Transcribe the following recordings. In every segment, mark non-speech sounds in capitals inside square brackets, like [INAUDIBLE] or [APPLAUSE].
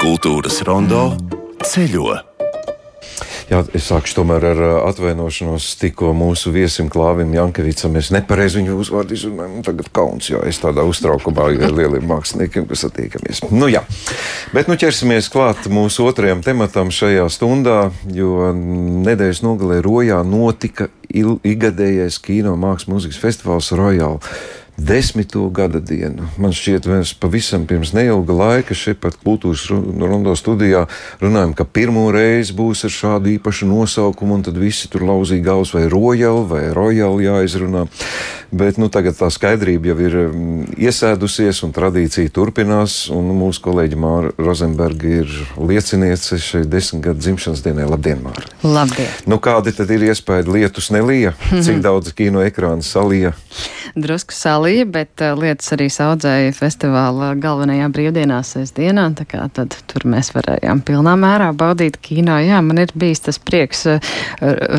Kultūras rondo ceļo. Jā, es sākšu tomēr ar atvainošanos tikko mūsu viesim Klāvim Jankevicam. Mēs nepareizi viņu uzvārdu izrunājam. Tagad kauns, jo es tādā uztraukumā [LAUGHS] ar lieliem māksliniekiem, kas satiekamies. Nu jā, bet nu ķersimies klāt mūsu otrajam tematam šajā stundā, jo nedēļas nogalē Rojā notika igadējais kino mākslas mūzikas festivāls Royal desmito gada dienu. Man šķiet, mēs pavisam pirms neilga laika šeit pat kultūras rondo studijā runājam, ka pirmo reizi būs ar šādu īpašu nosaukumu, un tad visi tur lauzīja galvas vai rojali vai rojali jāizrunā. Bet nu, tagad tā skaidrība jau ir mm, iesēdusies un tradīcija turpinās, un mūsu kolēģi Māra Rozenberga ir lieciniece šai desmit gadu dzimšanas dienai. Labdien, Māra! Labdien! Nu, kādi tad ir iespēja lietus nelija? Cik daudz kino ekrāna salija? Drusku salija dalīja, bet uh, lietas arī saudzēja festivāla galvenajā brīvdienā sestdienā, tā kā tad tur mēs varējām pilnā mērā baudīt kino. Jā, man ir bijis tas prieks uh,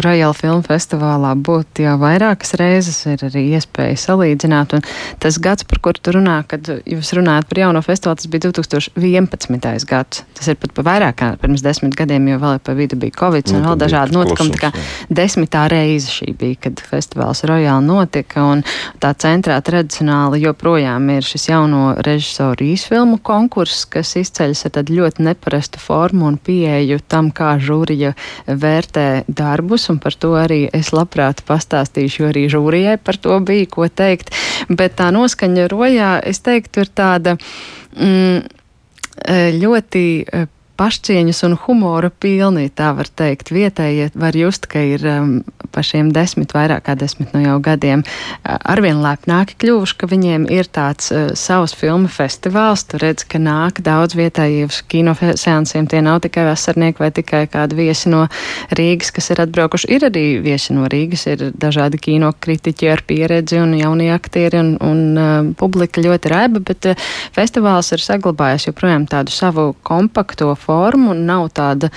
Royal Film festivālā būt jau vairākas reizes, ir arī iespēja salīdzināt, un tas gads, par kur tu runā, kad jūs runājat par jauno festivālu, tas bija 2011. gads. Tas ir pat pa vairāk kā pirms desmit gadiem, jo vēl pa vidu bija Covid un nu, vēl dažādi notikumi. Tā kā desmitā reize šī bija, kad festivāls Royal notika, un tā centrā tradicionāli joprojām ir šis jauno režisoru īsfilmu konkurss, kas izceļas ar tādu ļoti neparastu formu un pieeju tam, kā žūrija vērtē darbus, un par to arī es labprāt pastāstīšu, jo arī žūrijai par to bija ko teikt. Bet tā noskaņa rojā, es teiktu, ir tāda. Mm, ļoti pašcieņas un humora pilni, tā var teikt. Vietējie var just, ka ir um, pa šiem desmit, vairāk kā desmit no jau gadiem arvien lepnāki kļuvuši, ka viņiem ir tāds uh, savs filmu festivāls. Tu redz, ka nāk daudz vietējie uz kinoseansiem. Tie nav tikai vasarnieki vai tikai kādi viesi no Rīgas, kas ir atbraukuši. Ir arī viesi no Rīgas, ir dažādi kino kritiķi ar pieredzi un jaunie aktieri un, un uh, publika ļoti raiba, bet uh, festivāls ir saglabājis joprojām tādu savu kompakto formu nav tāda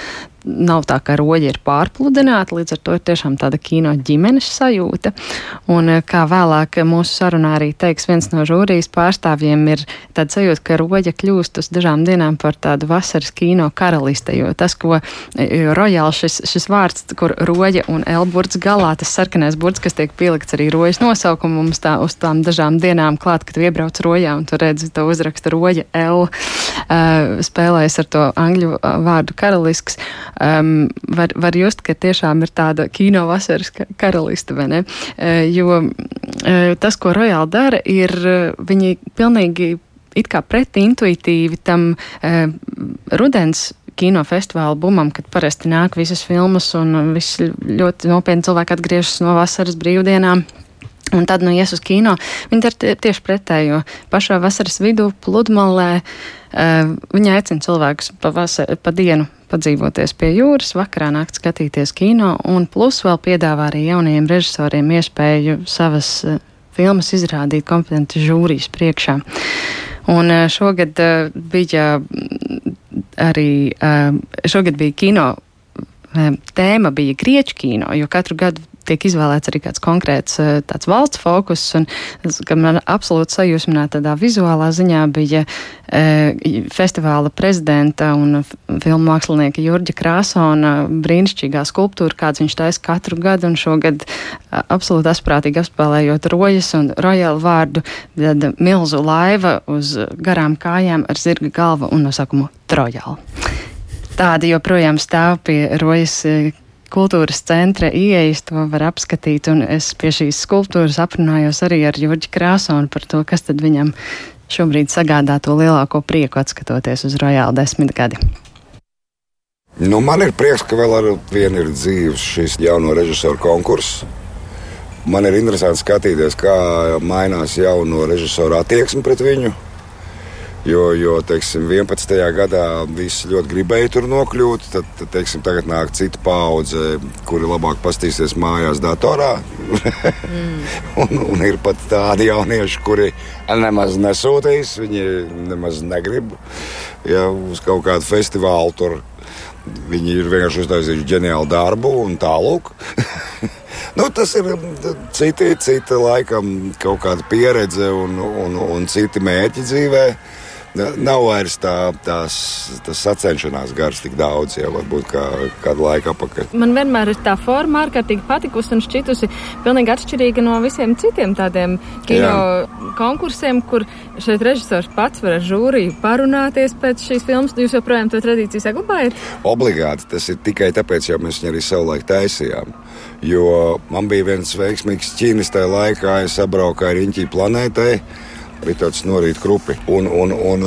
nav tā, ka roļi ir pārpludināti, līdz ar to ir tiešām tāda kino ģimenes sajūta. Un eh, kā vēlāk mūsu sarunā arī teiks viens no žūrijas pārstāvjiem, ir tāda sajūta, ka roļa kļūst uz dažām dienām par tādu vasaras kino karaliste, jo tas, ko rojāli šis, šis vārds, kur roļa un elburts galā, tas sarkanais burts, kas tiek pielikts arī rojas nosaukumu mums tā uz tām dažām dienām klāt, kad iebrauc rojā un tu redzi to uzraksta roļa L, spēlējas ar to angļu uh, vārdu karalisks um, var, var just, ka tiešām ir tāda kino vasaras karaliste, vai ne? Uh, jo tas, ko Royal dara, ir viņi pilnīgi it kā pretintuitīvi tam rudens kinofestivāla bumam, kad parasti nāk visas filmas un visi ļoti nopietni cilvēki atgriežas no vasaras brīvdienām. Un tad, nu, ies uz kino, viņi dara tieši pretējo. Pašā vasaras vidū, pludmalē, uh, viņi aicina cilvēkus pa, vasar, pa dienu padzīvoties pie jūras, vakarā nākt skatīties kino, un plus vēl piedāvā arī jaunajiem režisoriem iespēju savas uh, filmas izrādīt kompetenti žūrijas priekšā. Un uh, šogad uh, bija arī, šogad bija kino tēma bija grieķu kino, jo katru gadu tiek izvēlēts arī kāds konkrēts eh, tāds valsts fokus, un man absolūti sajūsmināta tādā vizuālā ziņā bija e, festivāla prezidenta un filmu mākslinieka Jurģa Krāsona brīnišķīgā skulptūra, kāds viņš taisa katru gadu, un šogad absolūti asprātīgi apspēlējot rojas un rojālu vārdu, tad milzu laiva uz garām kājām ar zirga galva un nosaukumu Trojāla. Tāda joprojām stāv pie rojas kultūras centra ieejas, to var apskatīt, un es pie šīs skulptūras aprunājos arī ar Jurģi Krāsonu par to, kas tad viņam šobrīd sagādā to lielāko prieku atskatoties uz Rojālu desmitgadi. Nu, man ir prieks, ka vēl ar vienu ir dzīves šis jauno režisoru konkurss. Man ir interesanti skatīties, kā mainās jauno režisoru attieksme pret viņu. Jo, jo teiksim, 11. gadā visi ļoti gribēja tur nokļūt. Tad, tad teiksim, tagad nāk cita paudze, kuri labāk pastīsies mājās, datorā. mm. [LAUGHS] un, un ir pat tādi jaunieši, kuri nemaz nesūtīs, viņi nemaz negrib ja, uz kaut kādu festivālu. Tur. Viņi ir vienkārši uztaisījuši ģeniālu darbu un tālāk. [LAUGHS] Nu, tas ir citi, cita laikam, kaut kāda pieredze un, un, un citi mērķi dzīvēm. Nav vairs tā, tās, tas sacenšanās gars tik daudz, jau varbūt kā kādu laiku atpakaļ. Man vienmēr ir tā forma ārkārtīgi patikusi un šķitusi pilnīgi atšķirīga no visiem citiem tādiem kino Jā. konkursiem, kur šeit režisors pats var ar žūriju parunāties pēc šīs filmas. Jūs joprojām to tradīciju saglabājat? Obligāti tas ir tikai tāpēc, jo mēs viņu arī savulaik taisījām. Jo man bija viens veiksmīgs ķīnis tajā laikā, es sabraucu ar Riņķī planētai bija tāds norīt krupi. Un, un, un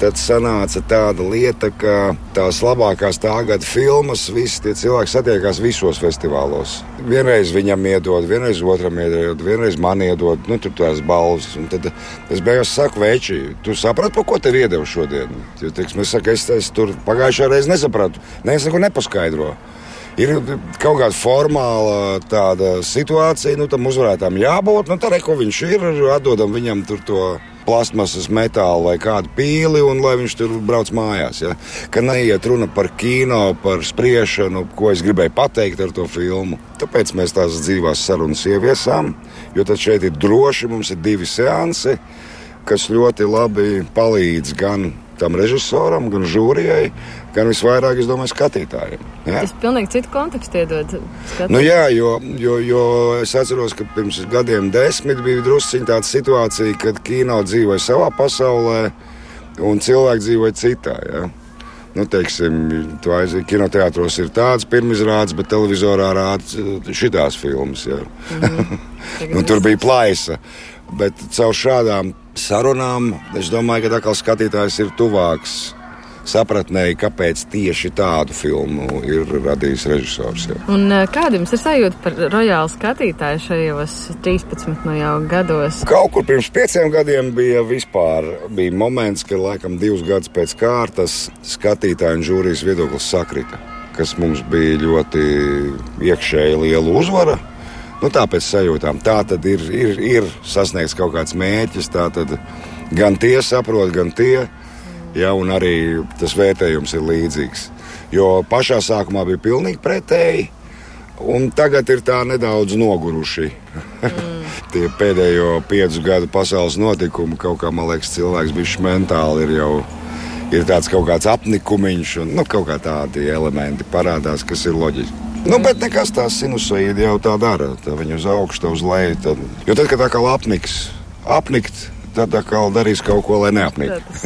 tad sanāca tāda lieta, ka tās labākās tā gada filmas, visi tie cilvēki satiekās visos festivālos. Vienreiz viņam iedod, vienreiz otram iedod, vienreiz man iedod, nu, tur tās balvas. Un tad es beigās saku, veči, tu saprati, par ko tev iedevu šodien? Jo, teiks, es, saku, es, es tur pagājušajā reizē nesapratu, ne, es neko nepaskaidroju ir kaut kāda formāla tāda situācija, nu tam uzvarētājam jābūt. Nu, tā arī, ko viņš ir, atdodam viņam to plasmasas metālu vai kādu pīli, un lai viņš tur brauc mājās. Ja? Ka neiet runa par kino, par spriešanu, ko es gribēju pateikt ar to filmu. Tāpēc mēs tās dzīvās sarunas ieviesām, jo tad šeit ir droši, mums ir divi seansi, kas ļoti labi palīdz gan tam režisoram, gan žūrijai, gan visvairāk, es domāju, skatītājiem. Ja? Tas pilnīgi citu kontekstu iedod. Nu, jā, jo, jo, jo es atceros, ka pirms gadiem desmit bija drusciņā tāda situācija, kad kino dzīvoja savā pasaulē un cilvēki dzīvoja citā. Ja? Nu, teiksim, kinoteātros, ir tāds pirmizrādes, bet televizorā rāda šitās filmas. Mm -hmm. [LAUGHS] nu, tur bija plaisa. Bet caur šādām sarunām es domāju, ka atkal skatītājs ir tuvāks sapratnēji, kāpēc tieši tādu filmu ir radījis režisors. Jā. Un kāda jums ir sajūta par rojālu skatītāju šajos 13 no jau gados? Kaut kur pirms pieciem gadiem bija vispār bija moments, kad laikam divus gadus pēc kārtas skatītāju un žūrijas viedoklis sakrita, kas mums bija ļoti iekšēji liela uzvara. Nu, tāpēc sajūtām, tā tad ir, ir, ir sasniegts kaut kāds mērķis. Gan tie saprot, gan tie. Ja, un arī tas vērtējums ir līdzīgs. Jo pašā sākumā bija pilnīgi pretēji, un tagad ir tā nedaudz noguruši. Mm. [LAUGHS] Tie pēdējo piecu gadu pasaules notikumi, kaut kā man liekas, cilvēks bija mentāli ir jau. Ir tāds kaut kāds apnikumiņš, un nu, kaut kā tādi elementi parādās, kas ir loģiski. Nu, bet nekas tāds sinusoīdi jau tā dara. Tā viņa uz augšu, uz leju. Tad... Jo tad, kad tā kā apniks, apnikt, tad atkal darīs kaut ko, lai neapnīk. Tas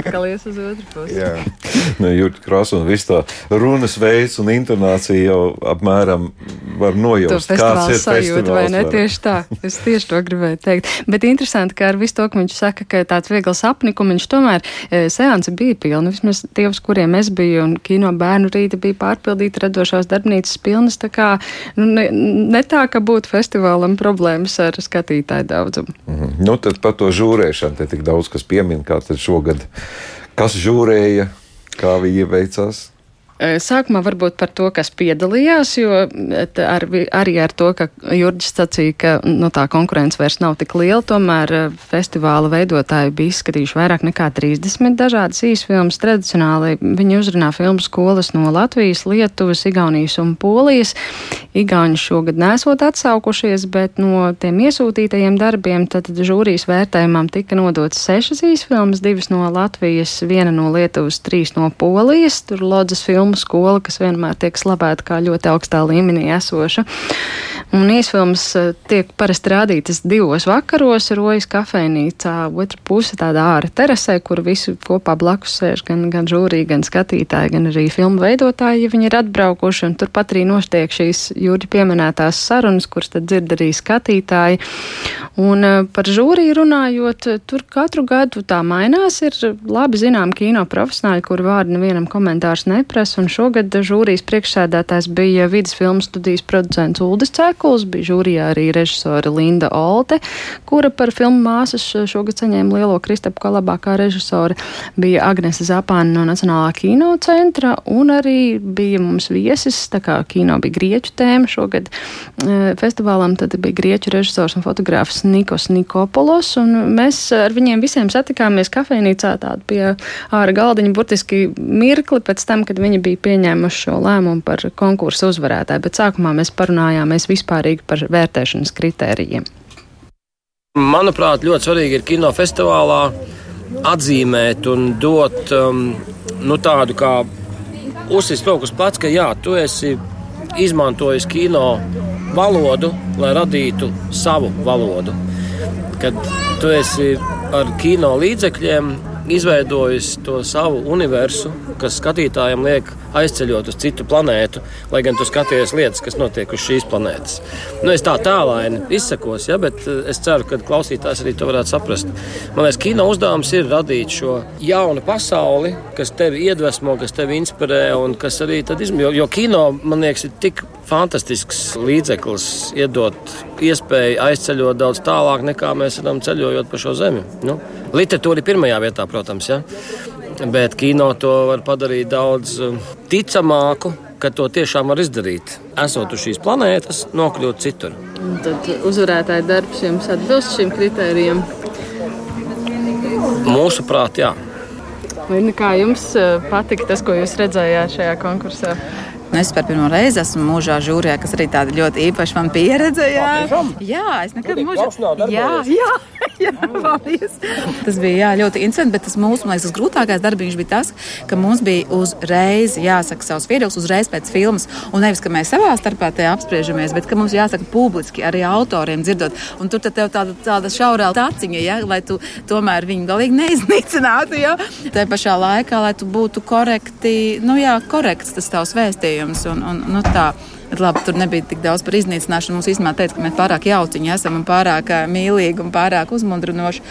atkal ies uz otru pusi. Jā. nu, Jūrta Krasa un viss tā runas veids un intonācija jau apmēram var nojaust, kāds ir festivāls. Vai ne? Tieši tā. Es tieši to gribēju teikt. Bet interesanti, ka ar visu to, ka viņš saka, ka tāds viegls apnikums, tomēr e, seansi bija pilni. Vismaz tie, uz kuriem es biju, un kino bērnu rīta bija pārpildīta, radošās darbnīcas pilnas. Tā kā nu, ne, ne tā, ka būtu festivālam problēmas ar skatītāju daudzumu. Mm -hmm. Nu, tad par to žūri žūrēšana. Te tik daudz kas piemin, kā tad šogad, kas žūrēja, kā viņi veicās. Sākumā varbūt par to, kas piedalījās, jo ar, arī ar to, ka Jurģis sacīja, ka nu, tā konkurence vairs nav tik liela, tomēr festivāla veidotāji bija izskatījuši vairāk nekā 30 dažādas īsfilmas. Tradicionāli viņi uzrunā filmu skolas no Latvijas, Lietuvas, Igaunijas un Polijas. Igauni šogad nesot atsaukušies, bet no tiem iesūtītajiem darbiem tad žūrijas vērtējumam tika nodotas sešas īsfilmas, divas no Latvijas, viena no Lietuvas, trīs no Polijas. Tur Lodzes filmas filmu skola, kas vienmēr tiek slavēta kā ļoti augstā līmenī esoša. Un īsfilmas eh, tiek parasti rādītas divos vakaros, rojas kafejnīcā, otra puse tādā ārā terasē, kur visi kopā blakus sēž gan, gan žūrī, gan skatītāji, gan arī filmu veidotāji, ja viņi ir atbraukuši, turpat arī notiek šīs jūri pieminētās sarunas, kuras tad dzird arī skatītāji. Un eh, par žūrī runājot, tur katru gadu tā mainās, ir labi zinām kino profesionāļi, kur vārdu nevienam komentārs neprasa, un šogad žūrijas priekšsēdētājs bija vidas filmu studijas producents Uldis Cekuls, bija žūrijā arī režisore Linda Olte, kura par filmu māsas šogad saņēma lielo Kristapu kā labākā režisore, bija Agnese Zapāna no Nacionālā kino centra, un arī bija mums viesis, tā kā kino bija grieķu tēma šogad e, festivālam, tad bija grieķu režisors un fotogrāfs Nikos Nikopolos, un mēs ar viņiem visiem satikāmies kafejnīcā tādu pie āra galdiņa burtiski mirkli pēc tam, kad viņi bija pieņēmuši šo lēmumu par konkursu uzvarētāju, bet sākumā mēs parunājāmies vispārīgi par vērtēšanas kritērijiem. Manuprāt, ļoti svarīgi ir kinofestivālā atzīmēt un dot um, nu, tādu kā uzsist rokas plats, ka jā, tu esi izmantojis kino valodu, lai radītu savu valodu. Kad tu esi ar kino līdzekļiem izveidojis to savu universu, kas skatītājiem liek aizceļot uz citu planētu, lai gan tu skaties lietas, kas notiek uz šīs planētas. Nu, es tā tālaini izsakos, ja, bet eh, es ceru, ka klausītājs arī to varētu saprast. Man liekas, kino uzdevums ir radīt šo jaunu pasauli, kas tevi iedvesmo, kas tevi inspirē un kas arī tad izmanto. Jo, jo kino, man liekas, ir tik fantastisks līdzeklis iedot iespēju aizceļot daudz tālāk nekā mēs varam ceļojot pa šo zemi. Nu, literatūra ir pirmajā vietā, protams. Ja? Bet kino to var padarīt daudz um, ticamāku, ka to tiešām var izdarīt. Esot uz šīs planētas, nokļūt citur. Tad uzvarētāja darbs jums atbilst šim kritērijam. Mūsuprāt, jā. Vai nu kā jums uh, patika tas, ko jūs redzējāt šajā konkursā? Nu, es par pirmo reizi esmu mūžā žūrijā, kas arī tāda ļoti īpaša man pieredze. Jā, jā es nekad mūžā. Jā, jā, jā, paldies. Tas bija jā, ļoti interesanti, bet tas mūsu, man liekas, tas grūtākais darbiņš bija tas, ka mums bija uzreiz jāsaka savs viedoklis, uzreiz pēc filmas. Un nevis, ka mēs savā starpā te apspriežamies, bet ka mums jāsaka publiski arī autoriem dzirdot. Un tur tev tāda, tāda šaurā taciņa, ja, lai tu tomēr viņu galīgi neiznīcinātu. Ja. Tā pašā laikā, lai tu būtu korekti, nu jā, korekts tas tavs vēstījums gadījums. Un, un, nu, tā, Bet labi, tur nebija tik daudz par iznīcināšanu. Mums īstenībā teica, ka mēs pārāk jauciņi esam un pārāk mīlīgi un pārāk uzmundrinoši.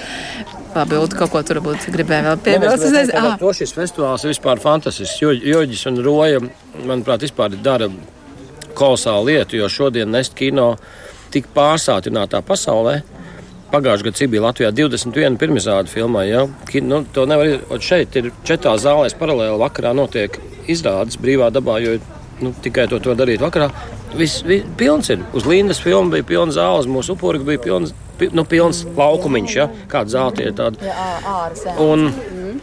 Labi, Ulu, kaut ko tur būtu gribēju vēl piebilst. Es nezinu, ah. šis festivāls ir vispār fantastisks. Jo, Joģis un Roja, manuprāt, vispār dara kolosālu lietu, jo šodien nest kino tik pārsātinātā pasaulē. Pagājušajā gadā bija Latvijā 21 pirmizrāde filmā. Ja? Nu, to nevar izdarīt. Šeit ir četrās zālēs paralēli vakarā notiek izrādes brīvā dabā, jo nu, tikai to, to darīt vakarā. Viss vi, pilns ir. Uz Lindas filmu bija pilns zāles, mūsu upuri bija pilns, pi, nu, pilns laukumiņš, ja? kāda zelta ir tāda. Un,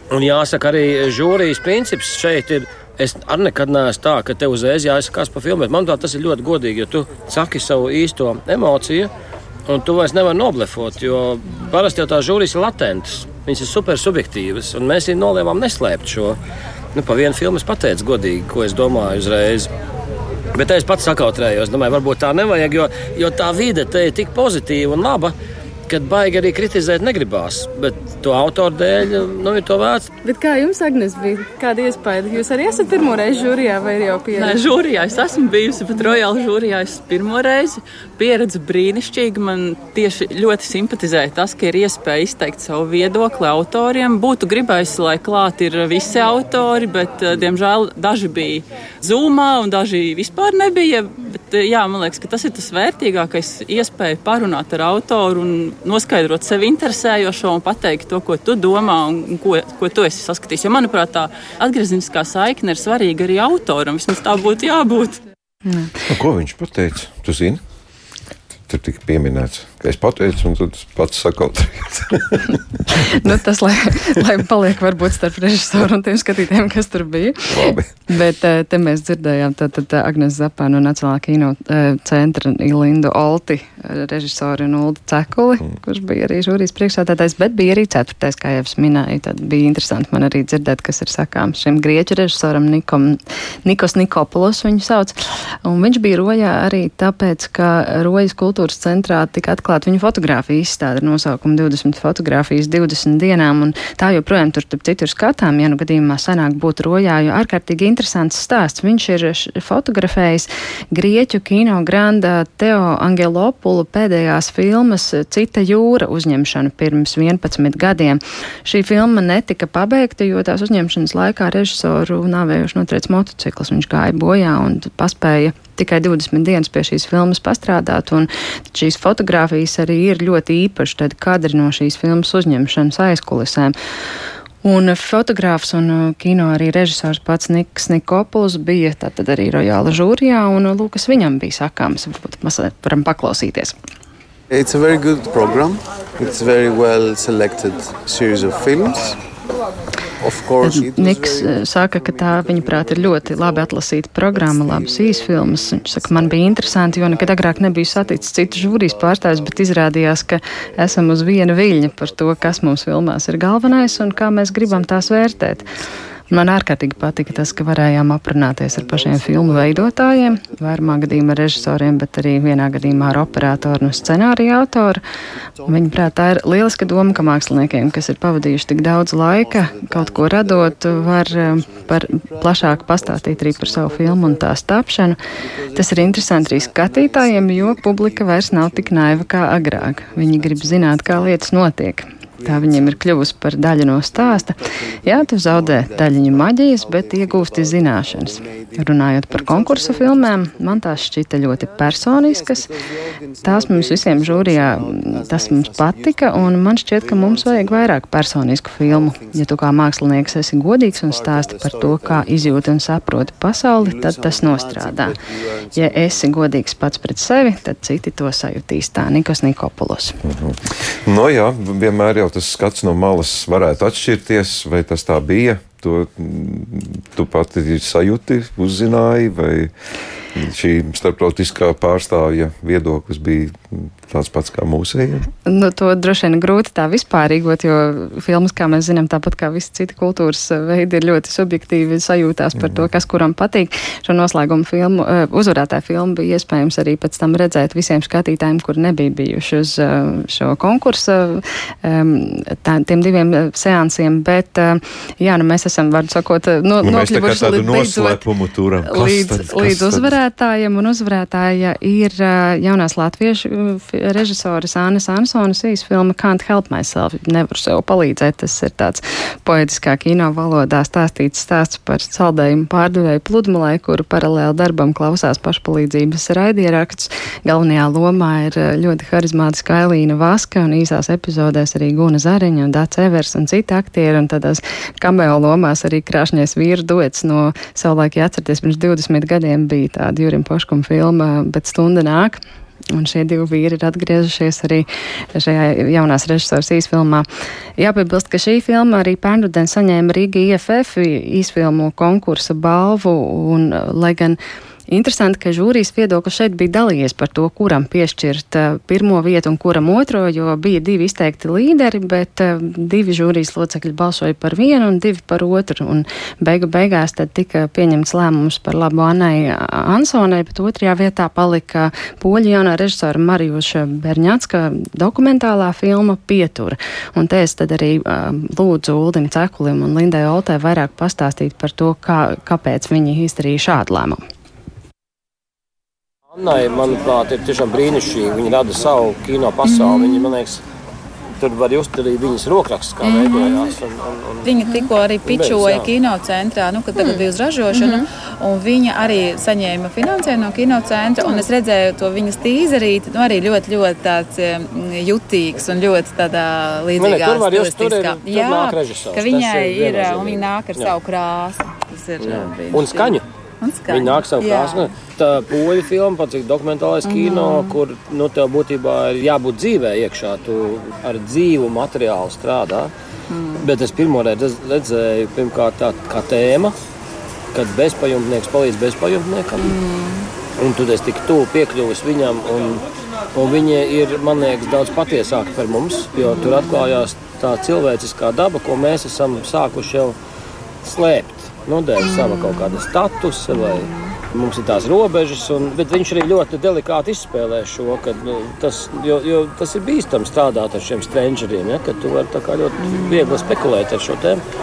un jāsaka, arī žūrijas princips šeit ir. Es arī nekad neesmu tā, ka tev uzreiz jāizsakās par filmu, bet manuprāt, tas ir ļoti godīgi, jo tu saki savu īsto emociju, un tu vairs nevari noblefot, jo parasti jau tās žūrijas ir latentas, viņas ir super subjektīvas, un mēs viņu nolēmām neslēpt šo. Nu, pa vienu filmu es pateicu godīgi, ko es domāju uzreiz. Bet es pats sakautrējos. Domāju, varbūt tā nevajag, jo, jo tā vide te ir tik pozitīva un laba kad baigi arī kritizēt negribās. Bet to autoru dēļ nu, ir to vērts. Bet kā jums, Agnes, bija? Kāda iespēja? Jūs arī esat pirmo reizi žūrijā vai jau pieredzi? Nē, žūrijā es esmu bijusi, bet Royal žūrijā es pirmo reizi. Pieredze brīnišķīga. Man tieši ļoti simpatizēja tas, ka ir iespēja izteikt savu viedokli autoriem. Būtu gribējis, lai klāt ir visi autori, bet, eh, diemžēl, daži bija zūmā un daži vispār nebija. Bet, eh, jā, man liekas, ka tas ir tas vērtīgākais iespēja parunāt ar autoru un noskaidrot sevi interesējošo un pateikt to, ko tu domā un ko, ko tu esi saskatījis. Jo, manuprāt, tā atgriezniskā saikne ir svarīga arī autoram. Vismaz tā būtu jābūt. Nu, ko viņš pateica? Tu zini? Tur tika pieminēts es pateicu, un tad pats sakautrējos. [LAUGHS] nu, tas, lai, lai paliek varbūt starp režisoru un tiem skatītājiem, kas tur bija. Labi. Bet eh, te mēs dzirdējām tad, tad Agnes Zapā no Nacionālā kino eh, centra Ilindu Olti, eh, režisori un Ulda Cekuli, mm. kurš bija arī žūrijas priekšsādātājs, bet bija arī ceturtais, kā jau es minēju. Tad bija interesanti man arī dzirdēt, kas ir sakāms šim grieķu režisoram Nikom, Nikos Nikopulos viņu sauc. Un viņš bija rojā arī tāpēc, ka Rojas kultūras centrā tika atklāts atklāta viņa fotografija izstāde ar nosaukumu 20 fotografijas 20 dienām, un tā joprojām tur citur skatām, ja nu gadījumā sanāk būt rojā, jo ārkārtīgi interesants stāsts. Viņš ir fotografējis Grieķu kino granda Teo Angelopulu pēdējās filmas Cita jūra uzņemšanu pirms 11 gadiem. Šī filma netika pabeigta, jo tās uzņemšanas laikā režisoru nāvējuši notriec motocikls. Viņš gāja bojā un paspēja tikai 20 dienas pie šīs filmas pastrādāt, un šīs fotogrāfijas arī ir ļoti īpaši tad kadri no šīs filmas uzņemšanas aizkulisēm. Un fotogrāfs un uh, kino arī režisors pats Niks Nikopuls bija tad arī Rojāla žūrijā, un uh, Lūkas viņam bija sakāms. Varbūt mazliet varam paklausīties. It's a very good program. It's very well selected series of films. Niks saka, ka tā, viņaprāt, ir ļoti labi atlasīta programma, labas īsfilmas. Viņš saka, man bija interesanti, jo nekad agrāk nebiju saticis citu žūrijas pārstāvis, bet izrādījās, ka esam uz viena viļņa par to, kas mums filmās ir galvenais un kā mēs gribam tās vērtēt. Man ārkārtīgi patika tas, ka varējām aprunāties ar pašiem filmu veidotājiem, vairumā gadījumā režisoriem, bet arī vienā gadījumā ar operatoru un scenāriju autoru. Viņuprāt, tā ir lieliska doma, ka māksliniekiem, kas ir pavadījuši tik daudz laika, kaut ko radot, var um, par plašāk pastāstīt arī par savu filmu un tās tapšanu. Tas ir interesanti arī skatītājiem, jo publika vairs nav tik naiva kā agrāk. Viņi grib zināt, kā lietas notiek. Tā viņiem ir kļuvusi par daļu no stāsta. Jā, tu zaudē daļiņu maģijas, bet iegūsti zināšanas. Runājot par konkursu filmām, man tās šķita ļoti personiskas. Tās mums visiem žūrijā tas mums patika, un man šķiet, ka mums vajag vairāk personisku filmu. Ja tu kā mākslinieks esi godīgs un stāsti par to, kā izjūti un saproti pasauli, tad tas nostrādā. Ja esi godīgs pats pret sevi, tad citi to sajutīs. Tā Nikos Nikopulos. Mhm. No jā, vienmēr jau tas skats no malas varētu atšķirties, vai tas tā bija. To tu pati sajūti, uzzināji, vai šī starptautiskā pārstāvja viedoklis bija tāds pats kā mūsējiem? Nu, to droši vien grūti tā vispārīgot, jo filmas, kā mēs zinām, tāpat kā visi citi kultūras veidi, ir ļoti subjektīvi sajūtās par mm. to, kas kuram patīk. Šo noslēgumu filmu, eh, uzvarētāju filmu bija iespējams arī pēc tam redzēt visiem skatītājiem, kur nebija bijuši uz eh, šo konkursu, tā, tiem diviem eh, seansiem, bet, jā, nu mēs esam, var sakot, no, nu, nokļuvuši līdz. Līdz, tad, līdz uzvarētājiem, un uzvarētāja ir jaunās latviešu režisoras Annas Ansonas īsfilma Can't Help Myself. Nevaru sev palīdzēt. Tas ir tāds poetiskā kino valodā stāstīts stāsts par saldējumu pārdevēju pludmalē, kuru paralēli darbam klausās pašpalīdzības raidieraksts. Galvenajā lomā ir ļoti harizmātiska Ailīna Vaska un īsās epizodēs arī Guna Zariņa un Dāts Evers un citi aktieri un tādās kameo lomās arī krāšņais vīru duets no savulaik, ja atcerieties, pirms 20 gadiem bija tāda Jurim Poškuma filma, bet stunda nāk. Un šie divi vīri ir atgriezušies arī šajā jaunās režisoras īsfilmā. Jāpiebilst, ka šī filma arī pērnrudien saņēma Rīga IFF īsfilmu konkursa balvu, un lai gan Interesanti, ka žūrijas viedoklis šeit bija dalījies par to, kuram piešķirt uh, pirmo vietu un kuram otro, jo bija divi izteikti līderi, bet uh, divi žūrijas locekļi balsoja par vienu un divi par otru. Un beigu beigās tad tika pieņemts lēmums par labu Annai Ansonai, bet otrajā vietā palika poļu jaunā režisora Marijuša Berņatska dokumentālā filma Pietura. Un te es tad arī uh, lūdzu Uldim Cekulim un Lindai Oltē vairāk pastāstīt par to, kā, kāpēc viņi izdarīja šādu lēmumu. Annai, manuprāt, ir tiešām brīnišķīgi. Viņa rada savu kino pasauli. Viņa, man liekas, tur var just arī viņas rokrakstus, kā -hmm. veidojās. Un, un, un, viņa tikko arī pičoja jā. kino centrā, nu, kad tagad mm. bija uz ražošanu. Mm -hmm. Viņa arī saņēma finansējumu no kino centra. Mm. Es redzēju to viņas tīzerīti, nu, arī ļoti, ļoti tāds jutīgs un ļoti tādā līdzīgā tur var just, tur ir, tur jā. Ka viņai ir, ir un viņa nāk ar jā. savu krāsu. Tas ir un skaņu. Viņa nāk savu krāsu. Tā poļu filma, pats ir dokumentālais mm. kino, kur nu, tev būtībā ir jābūt dzīvē iekšā. Tu ar dzīvu materiālu strādā. Mm. Bet es pirmo reizi redzēju, pirmkārt, tā kā tēma, kad bezpajumtnieks palīdz bezpajumtniekam. Mm. Un tu esi tik tuvu piekļuvis viņam, un, un viņi ir, man liekas, daudz patiesāki par mums, jo tur atklājās tā cilvēciskā daba, ko mēs esam sākuši jau slēpt nu, dēļ sava kaut kāda statusa vai mums ir tās robežas, un, bet viņš arī ļoti delikāti izspēlē šo, ka nu, tas, jo, jo tas ir bīstami strādāt ar šiem strangeriem, ja, ka tu vari ļoti viegli spekulēt ar šo tēmu.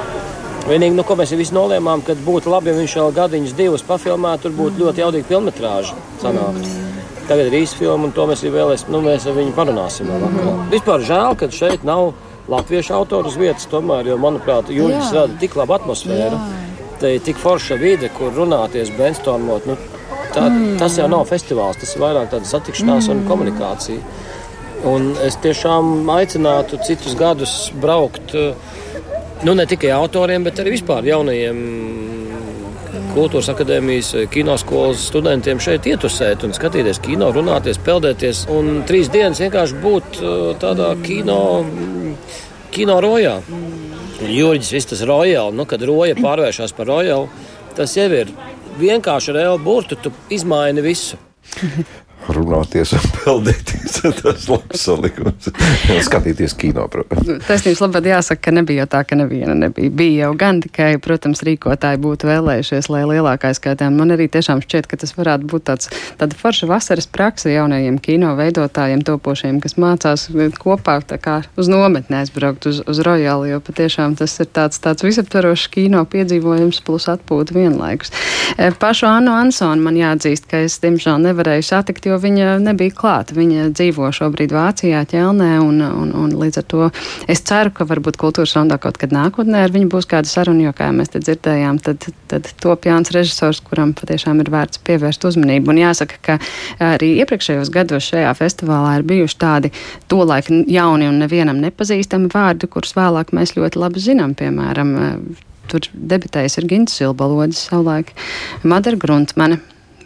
Vienīgi, nu, ko mēs visi nolēmām, ka būtu labi, ja viņš vēl gadiņus divus pafilmētu, tur būtu ļoti jaudīga filmetrāža sanākt. Tagad ir īsta filma, un to mēs vēlēsim, nu, mēs ar viņu parunāsim. Mm. Vispār žēl, ka šeit nav latviešu autoru vietas, tomēr, jo, manuprāt, Jūras rada tik labu atmosfēru. Jā te ir tik forša vide, kur runāties, brainstormot. Nu, tā, mm. Tas jau nav festivāls, tas ir vairāk tāda satikšanās mm. un komunikācija. Un es tiešām aicinātu citus gadus braukt nu, ne tikai autoriem, bet arī vispār jaunajiem kultūras akadēmijas, kinoskolas studentiem šeit ietusēt un skatīties kino, runāties, peldēties. Un trīs dienas vienkārši būt tādā kino, kino rojā. Jurģis, viss tas rojāli, nu, kad roja pārvēršas par rojāli, tas jau ir vienkārši reāli burtu, tu izmaini visu [LAUGHS] runāties un peldēties. [LAUGHS] Tas ir labs salikums. Skatīties kino, protams. Nu, taisnības labāk jāsaka, ka nebija jau tā, ka neviena nebija. Bija jau gan tikai, protams, rīkotāji būtu vēlējušies, lai lielākā skaitā. Man arī tiešām šķiet, ka tas varētu būt tāds, tāda forša vasaras praksa jaunajiem kino veidotājiem, topošiem, kas mācās kopā uz nometnē aizbraukt uz, uz Royālu, jo patiešām tas ir tāds, tāds visaptverošs kino piedzīvojums plus atpūta vienlaikus. E, pašu Annu Ansonu man jāatzīst, ka es, diemžēl, nevarēju satikt, jo viņa nebija klāta. Viņa dzīvo šobrīd Vācijā, ķelnē, un, un, un līdz ar to es ceru, ka varbūt kultūras rondā kaut kad nākotnē ar viņu būs kāda saruna, jo, kā mēs te dzirdējām, tad, tad top Jānis režisors, kuram patiešām ir vērts pievērst uzmanību. Un jāsaka, ka arī iepriekšējos gados šajā festivālā ir bijuši tādi tolaik jauni un nevienam nepazīstami vārdi, kurus vēlāk mēs ļoti labi zinām, piemēram, tur debitējis ir Gins Silbalodis savulaik, Madara Gruntmane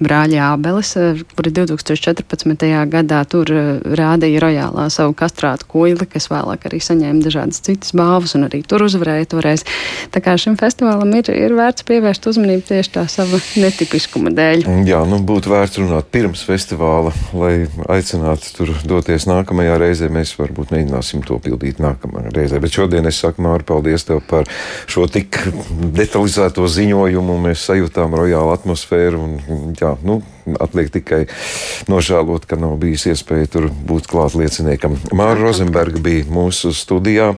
brāļi Ābeles, eh, kuri 2014. gadā tur eh, rādīja rojālā savu kastrātu koili, kas vēlāk arī saņēma dažādas citas balvas un arī tur uzvarēja toreiz. Tā kā šim festivālam ir, ir vērts pievērst uzmanību tieši tā sava netipiskuma dēļ. Jā, nu būtu vērts runāt pirms festivāla, lai aicinātu tur doties nākamajā reizē. Mēs varbūt mēģināsim to pildīt nākamajā reizē. Bet šodien es saku, Māri, paldies tev par šo tik detalizēto ziņojumu. Mēs sajūtām rojālu atmosfēru un jā, nu, atliek tikai nožēlot, ka nav bijis iespēja tur būt klāt lieciniekam. Māra Rozenberga bija mūsu studijā.